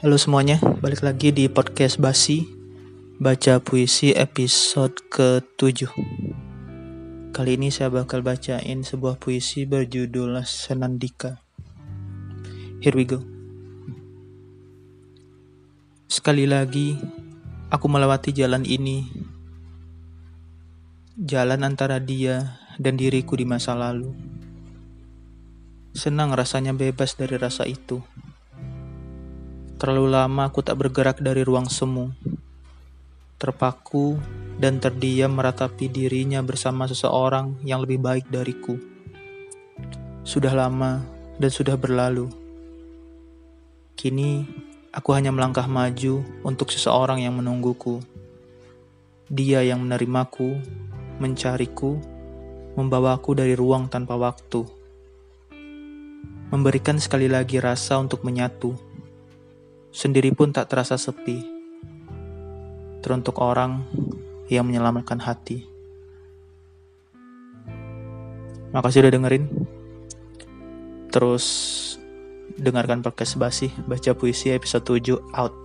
Halo semuanya, balik lagi di podcast Basi Baca Puisi episode ke-7 Kali ini saya bakal bacain sebuah puisi berjudul Senandika. Here we go. Sekali lagi, aku melewati jalan ini. Jalan antara dia dan diriku di masa lalu. Senang rasanya bebas dari rasa itu Terlalu lama aku tak bergerak dari ruang semu. Terpaku dan terdiam meratapi dirinya bersama seseorang yang lebih baik dariku. Sudah lama dan sudah berlalu. Kini aku hanya melangkah maju untuk seseorang yang menungguku. Dia yang menerimaku, mencariku, membawaku dari ruang tanpa waktu. Memberikan sekali lagi rasa untuk menyatu sendiri pun tak terasa sepi. Teruntuk orang yang menyelamatkan hati. Makasih udah dengerin. Terus dengarkan podcast basi, baca puisi episode 7 out.